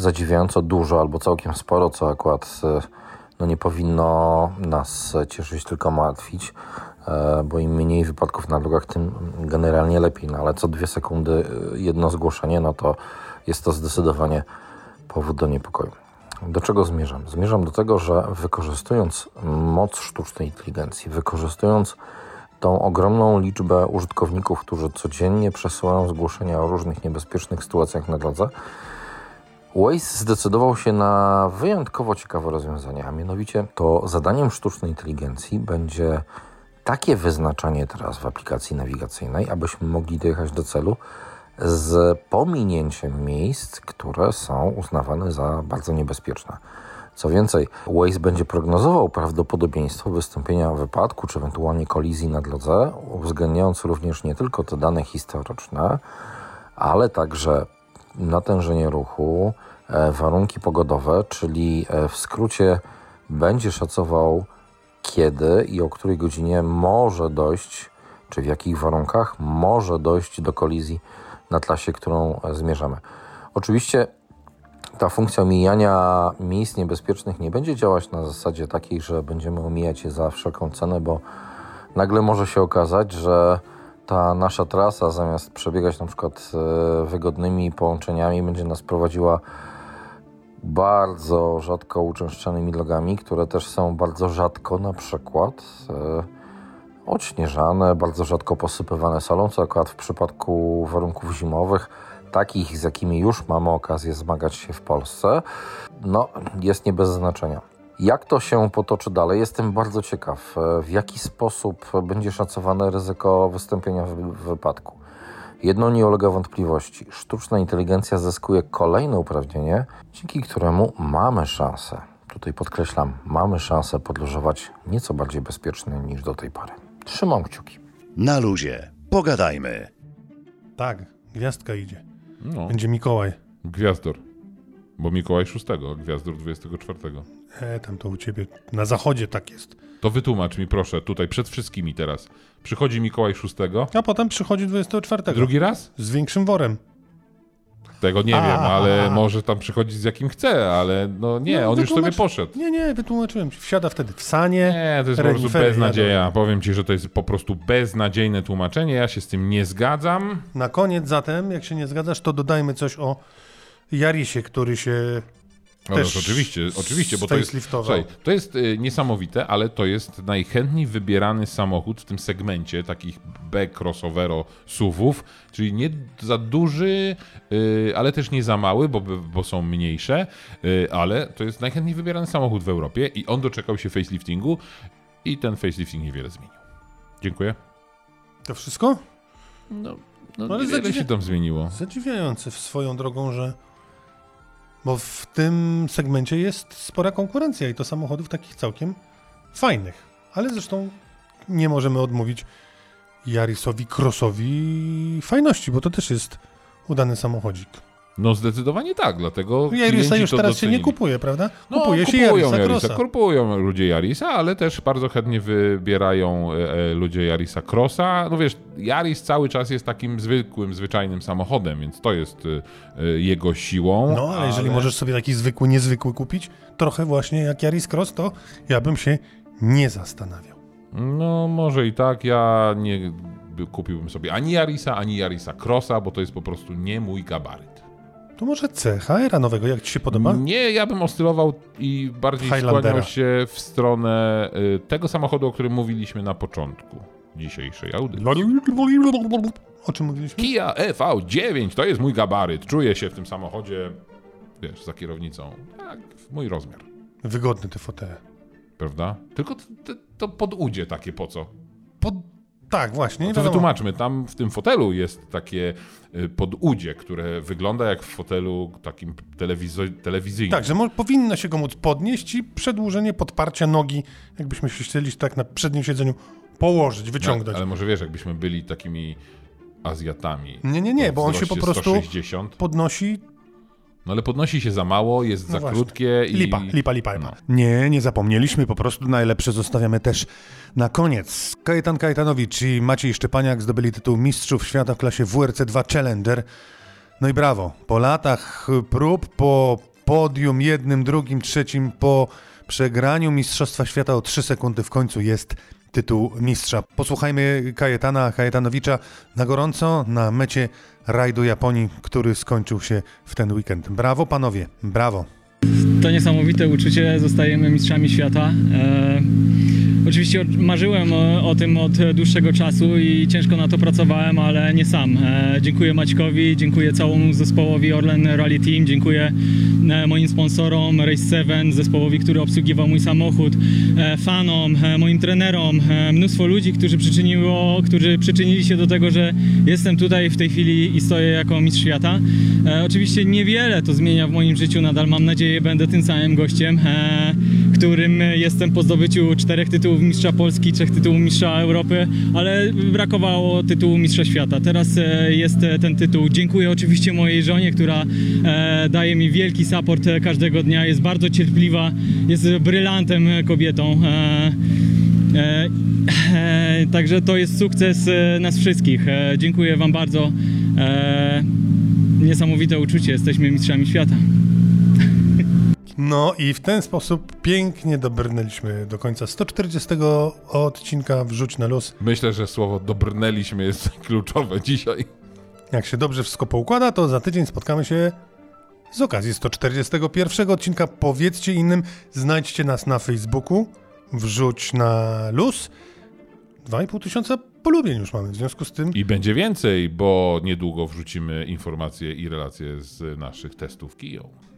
zadziwiająco dużo albo całkiem sporo, co akurat no, nie powinno nas cieszyć, tylko martwić, e, bo im mniej wypadków na drogach, tym generalnie lepiej. No, ale co dwie sekundy jedno zgłoszenie, no to jest to zdecydowanie powód do niepokoju. Do czego zmierzam? Zmierzam do tego, że wykorzystując moc sztucznej inteligencji, wykorzystując tą ogromną liczbę użytkowników, którzy codziennie przesyłają zgłoszenia o różnych niebezpiecznych sytuacjach na drodze, Waze zdecydował się na wyjątkowo ciekawe rozwiązanie, a mianowicie to zadaniem sztucznej inteligencji będzie takie wyznaczanie teraz w aplikacji nawigacyjnej, abyśmy mogli dojechać do celu z pominięciem miejsc, które są uznawane za bardzo niebezpieczne. Co więcej, Waze będzie prognozował prawdopodobieństwo wystąpienia wypadku czy ewentualnie kolizji na drodze, uwzględniając również nie tylko te dane historyczne, ale także natężenie ruchu, e, warunki pogodowe, czyli e, w skrócie będzie szacował, kiedy i o której godzinie może dojść, czy w jakich warunkach może dojść do kolizji na trasie, którą zmierzamy. Oczywiście ta funkcja omijania miejsc niebezpiecznych nie będzie działać na zasadzie takiej, że będziemy omijać je za wszelką cenę, bo nagle może się okazać, że ta nasza trasa zamiast przebiegać na przykład e, wygodnymi połączeniami będzie nas prowadziła bardzo rzadko uczęszczanymi drogami, które też są bardzo rzadko na przykład e, odśnieżane, bardzo rzadko posypywane solą, co akurat w przypadku warunków zimowych, takich z jakimi już mamy okazję zmagać się w Polsce, no jest nie bez znaczenia. Jak to się potoczy dalej? Jestem bardzo ciekaw, e, w jaki sposób będzie szacowane ryzyko wystąpienia wy- wypadku. Jedno nie ulega wątpliwości. Sztuczna inteligencja zyskuje kolejne uprawnienie, dzięki któremu mamy szansę, tutaj podkreślam, mamy szansę podróżować nieco bardziej bezpiecznie niż do tej pory. Trzymam kciuki. Na luzie. Pogadajmy. Tak, gwiazdka idzie. No, Będzie Mikołaj. Gwiazdor. Bo Mikołaj 6, a Gwiazdor 24. E, tam to u ciebie na zachodzie tak jest. To wytłumacz mi proszę, tutaj przed wszystkimi teraz. Przychodzi Mikołaj 6, A potem przychodzi 24. drugi raz? Z większym worem. Tego nie A, wiem, ale a, może tam przychodzić z jakim chce, ale no nie, No, on już sobie poszedł. Nie, nie, wytłumaczyłem. Wsiada wtedy w sanie. Nie, to jest po prostu beznadzieja. Powiem ci, że to jest po prostu beznadziejne tłumaczenie. Ja się z tym nie zgadzam. Na koniec zatem, jak się nie zgadzasz, to dodajmy coś o Jarisie, który się Też no, oczywiście, oczywiście, bo to jest, słuchaj, to jest y, niesamowite, ale to jest najchętniej wybierany samochód w tym segmencie takich B-crossovero SUVów, czyli nie za duży, y, ale też nie za mały, bo, bo są mniejsze, y, ale to jest najchętniej wybierany samochód w Europie i on doczekał się faceliftingu i ten facelifting niewiele zmienił. Dziękuję. To wszystko? No, no, ale niewiele zadziwia- się tam zmieniło. Zadziwiające w swoją drogą, że. Bo w tym segmencie jest spora konkurencja i to samochodów takich całkiem fajnych. Ale zresztą nie możemy odmówić Jarisowi Crossowi fajności, bo to też jest udany samochodzik. No zdecydowanie tak, dlatego Jarisa klienci już to teraz się nie docenili. kupuje, prawda? No, Kupuje się kupują Jarisa Jarisa, kupują ludzie Jarisa, ale też bardzo chętnie wybierają e, e, ludzie Jarisa Crossa. No wiesz, Jaris cały czas jest takim zwykłym, zwyczajnym samochodem, więc to jest e, e, jego siłą. No, ale jeżeli możesz sobie taki zwykły, niezwykły kupić, trochę właśnie jak Yaris Cross, to ja bym się nie zastanawiał. No, może i tak. Ja nie by- kupiłbym sobie ani Jarisa, ani Jarisa Crossa, bo to jest po prostu nie mój gabaryt. To może CHR-a nowego, jak ci się podoba? Nie, ja bym oscylował i bardziej skłaniał się w stronę y, tego samochodu, o którym mówiliśmy na początku dzisiejszej audycji. O czym mówiliśmy? Kia EV9 to jest mój gabaryt. Czuję się w tym samochodzie, wiesz, za kierownicą. Tak, mój rozmiar, Wygodne te fotele. prawda? Tylko to, to, to podudzie takie po co? Tak, właśnie. nie No to wytłumaczmy, tam w tym fotelu jest takie y, podudzie, które wygląda jak w fotelu takim telewizo- telewizyjnym. Tak, że mo- powinno się go móc podnieść i przedłużenie podparcia nogi, jakbyśmy się chcieli tak na przednim siedzeniu położyć, wyciągnąć. No, ale może wiesz, jakbyśmy byli takimi Azjatami. Nie, nie, nie, bo on się po prostu 160. podnosi No ale podnosi się za mało, jest No za właśnie. krótkie i... Lipa, lipa, lipa. No. Nie, nie zapomnieliśmy, po prostu najlepsze zostawiamy też na koniec. Kajetan Kajetanowicz i Maciej Szczepaniak zdobyli tytuł Mistrzów Świata w klasie WRC2 Challenger. No i brawo, po latach prób, po podium jednym, drugim, trzecim, po przegraniu Mistrzostwa Świata o 3 sekundy w końcu jest tytuł mistrza. Posłuchajmy Kajetana Kajetanowicza na gorąco na mecie rajdu Japonii, który skończył się w ten weekend. Brawo panowie, brawo. To niesamowite uczucie, zostajemy mistrzami świata. E, oczywiście marzyłem o, o tym od dłuższego czasu i ciężko na to pracowałem, ale nie sam. E, dziękuję Maćkowi, dziękuję całemu zespołowi Orlen Rally Team, dziękuję e, moim sponsorom Race 7, zespołowi, który obsługiwał mój samochód, e, fanom, e, moim trenerom, e, mnóstwo ludzi, którzy, przyczyniło, którzy przyczynili się do tego, że jestem tutaj w tej chwili i stoję jako mistrz świata. E, oczywiście niewiele to zmienia w moim życiu, nadal mam nadzieję będę tym samym gościem, e, którym jestem po zdobyciu czterech tytułów mistrza Polski, trzech tytułów mistrza Europy, ale brakowało tytułu mistrza świata. Teraz e, jest e, ten tytuł. Dziękuję oczywiście mojej żonie, która e, daje mi wielki support każdego dnia, jest bardzo cierpliwa, jest brylantem kobietą. Także to jest sukces nas wszystkich. Dziękuję Wam bardzo. Niesamowite uczucie, jesteśmy mistrzami świata. No i w ten sposób pięknie dobrnęliśmy do końca 140 odcinka Wrzuć na luz. Myślę, że słowo dobrnęliśmy jest kluczowe dzisiaj. Jak się dobrze wszystko poukłada, to za tydzień spotkamy się z okazji 141 odcinka. Powiedzcie innym, znajdźcie nas na Facebooku, wrzuć na luz. 2,5 tysiąca polubień już mamy, w związku z tym I będzie więcej, bo niedługo wrzucimy informacje i relacje z naszych testów Kiją.